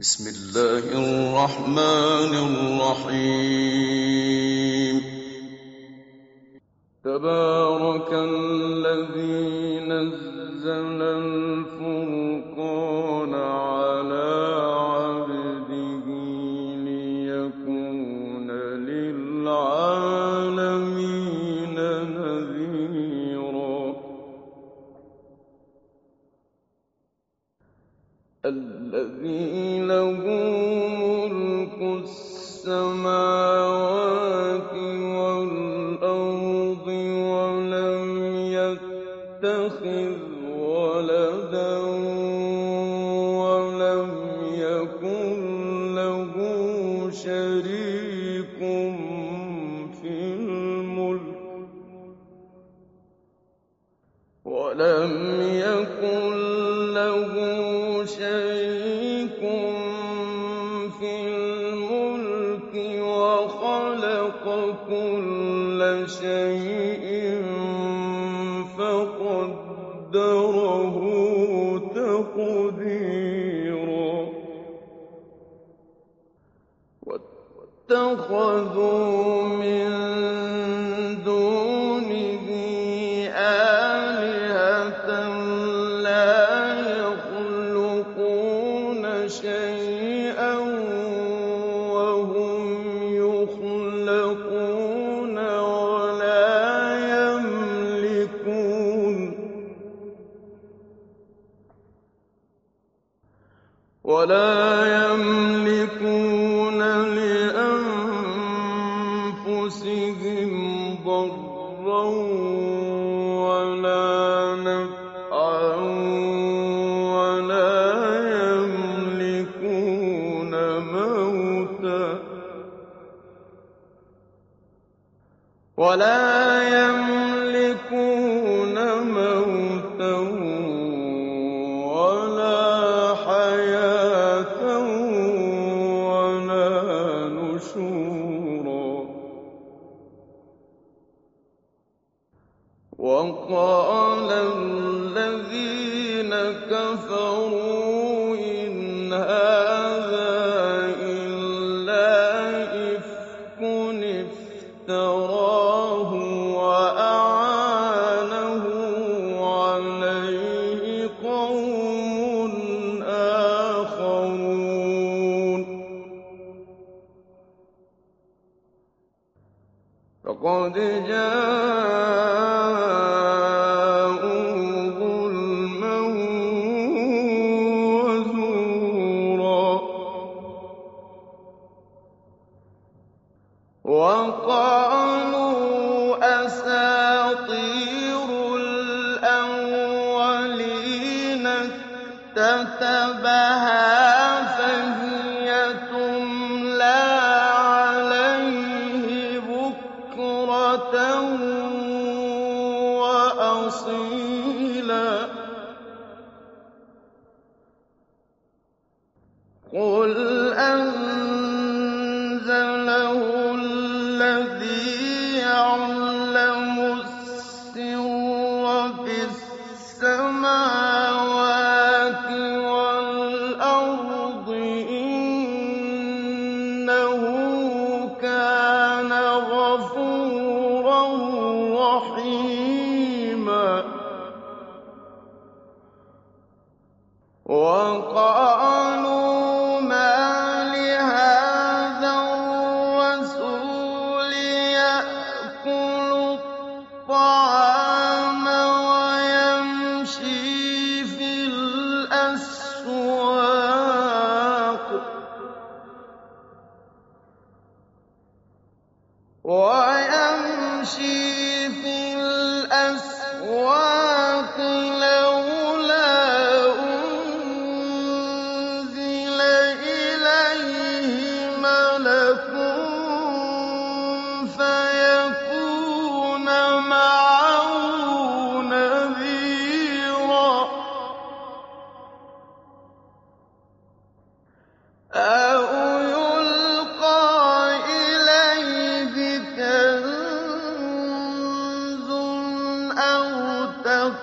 بسم الله الرحمن الرحيم. تبارك خبيرا واتخذوا كفروا ما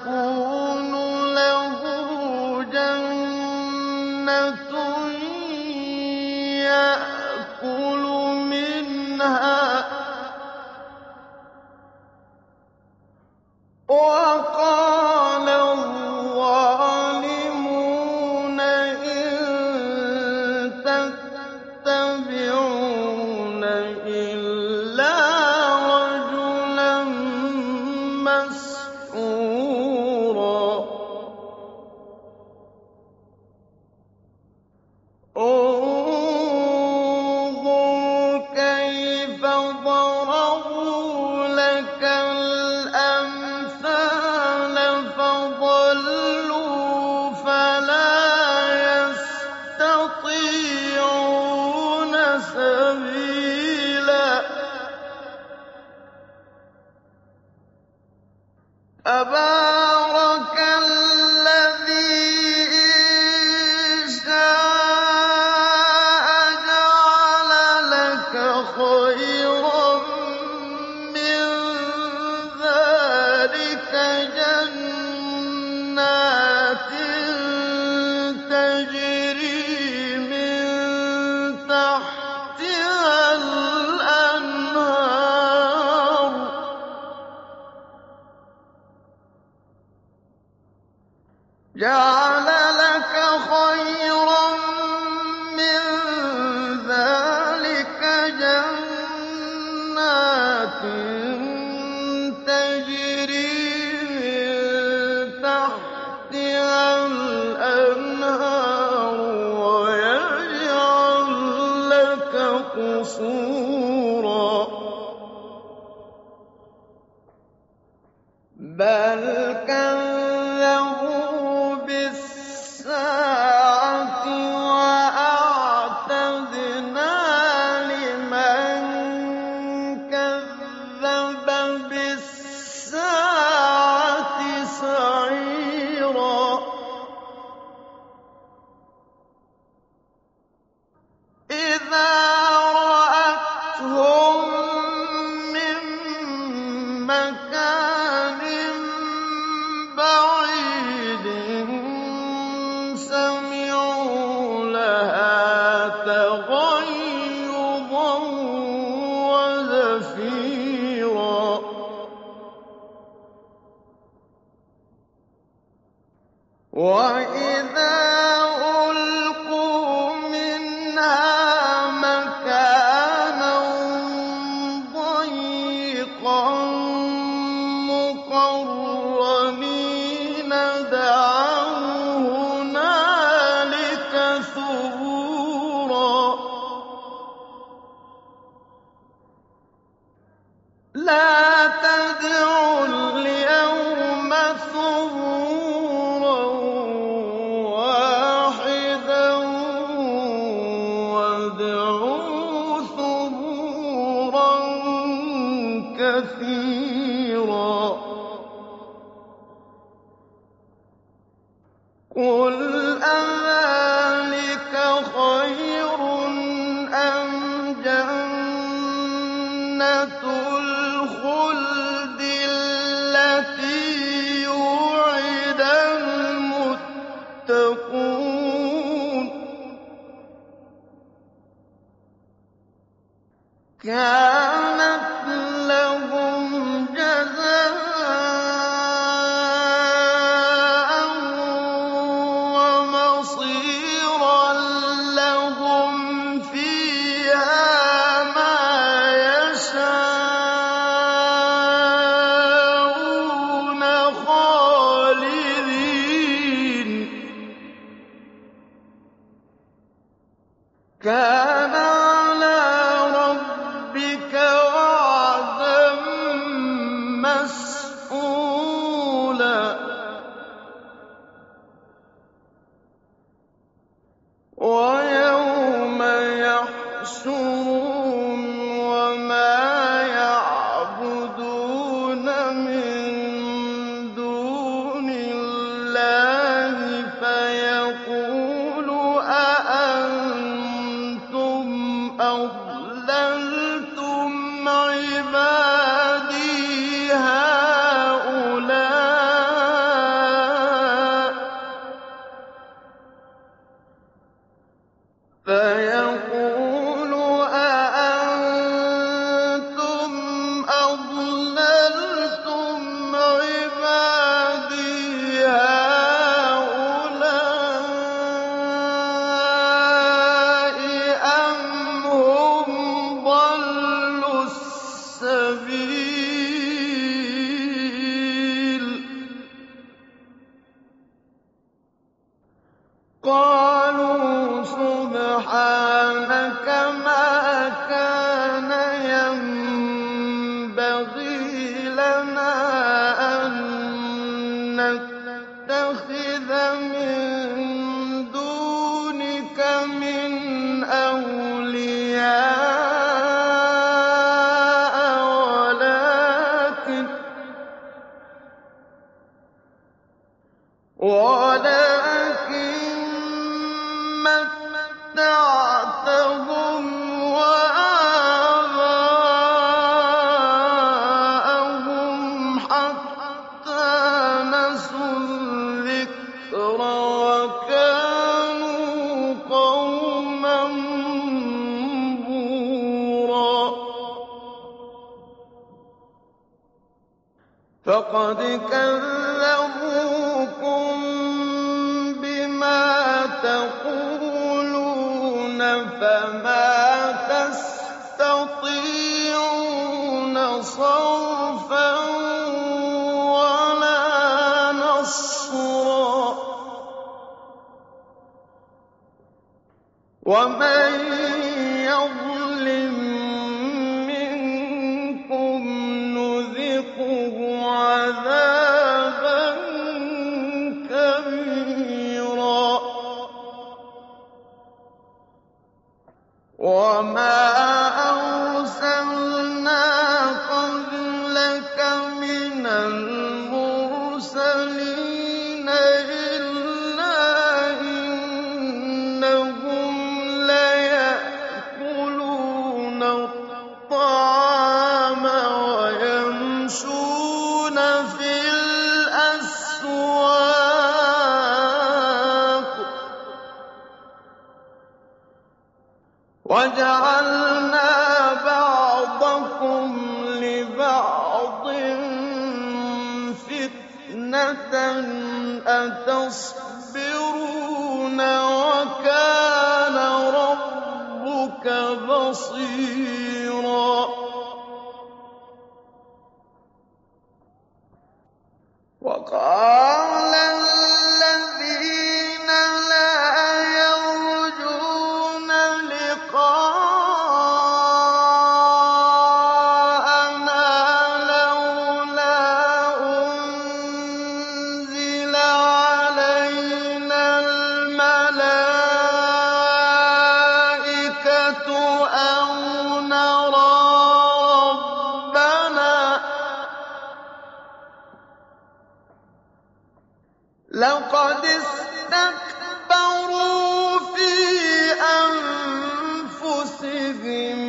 我 God. عِبَادِي فقد كذبوكم بما تقولون فما تستطيعون صرفا ولا نصرا. ومن وَجَعَلْنَا بَعْضَكُمْ لِبَعْضٍ فِتْنَةً أَتَصْبِرُونَ ۗ وَكَانَ رَبُّكَ بَصِيرًا إذ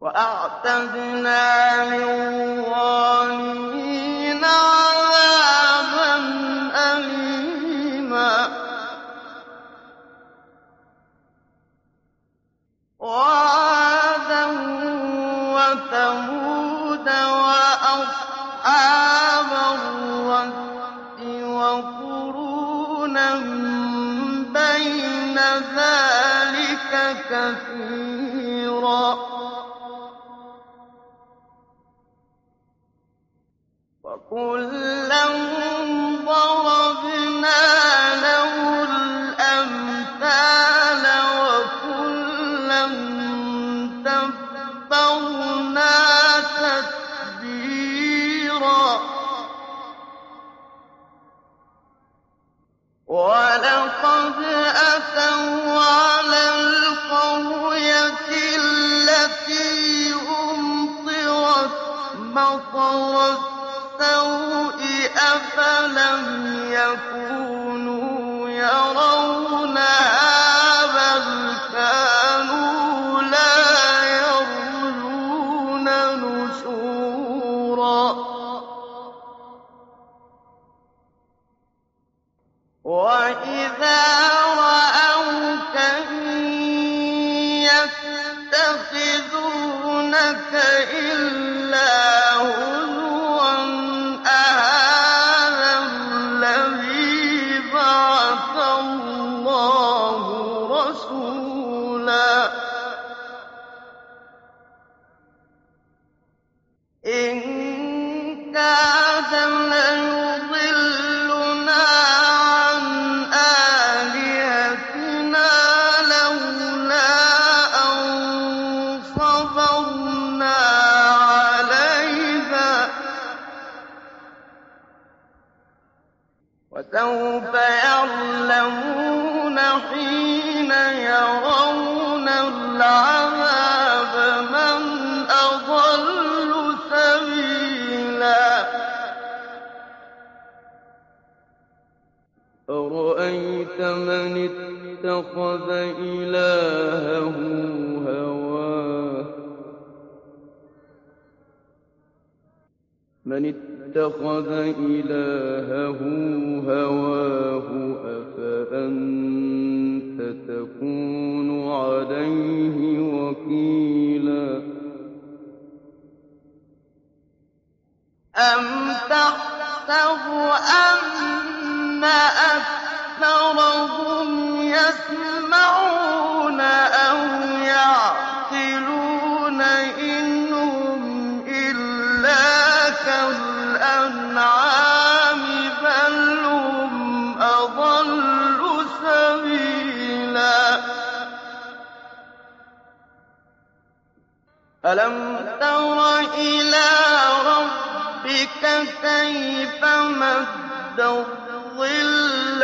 وَأَعْتَدْنَا لِلظَّالِمِينَ اتخذ إلهه هواه. من اتخذ إلهه هواه أفأنت تكون عليه وكيلا؟ أم تحسب أن أكثر أَكْثَرَهُمْ يَسْمَعُونَ أَوْ يَعْقِلُونَ ۚ إِنْ هُمْ إِلَّا كَالْأَنْعَامِ ۖ بَلْ هُمْ أَضَلُّ سَبِيلًا. أَلَمْ تَرَ إِلَىٰ رَبِّكَ كَيْفَ مَدَّ الظِّلَّ؟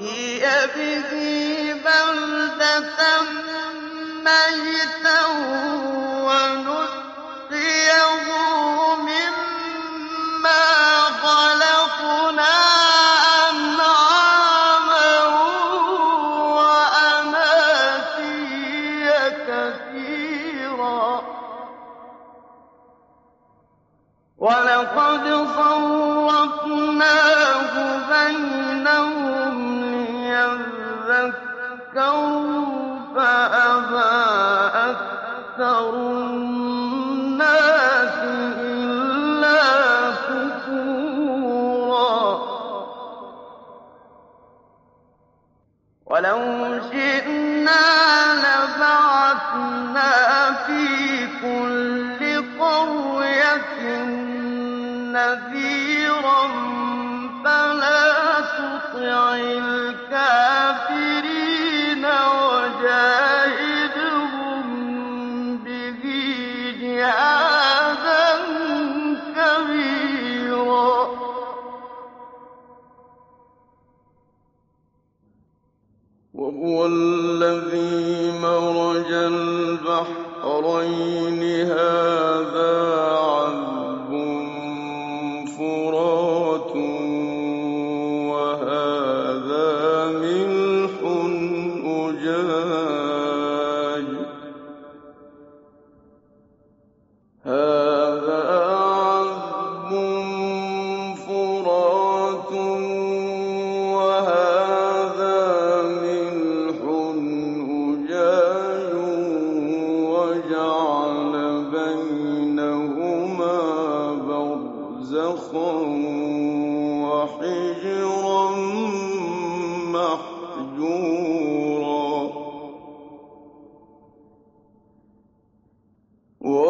هي به بلدة ميتا نذيرا فلا تطع الكافرين وجاهدهم به جهادا كبيرا وهو الذي مرج البحرين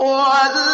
وَالَّذِينَ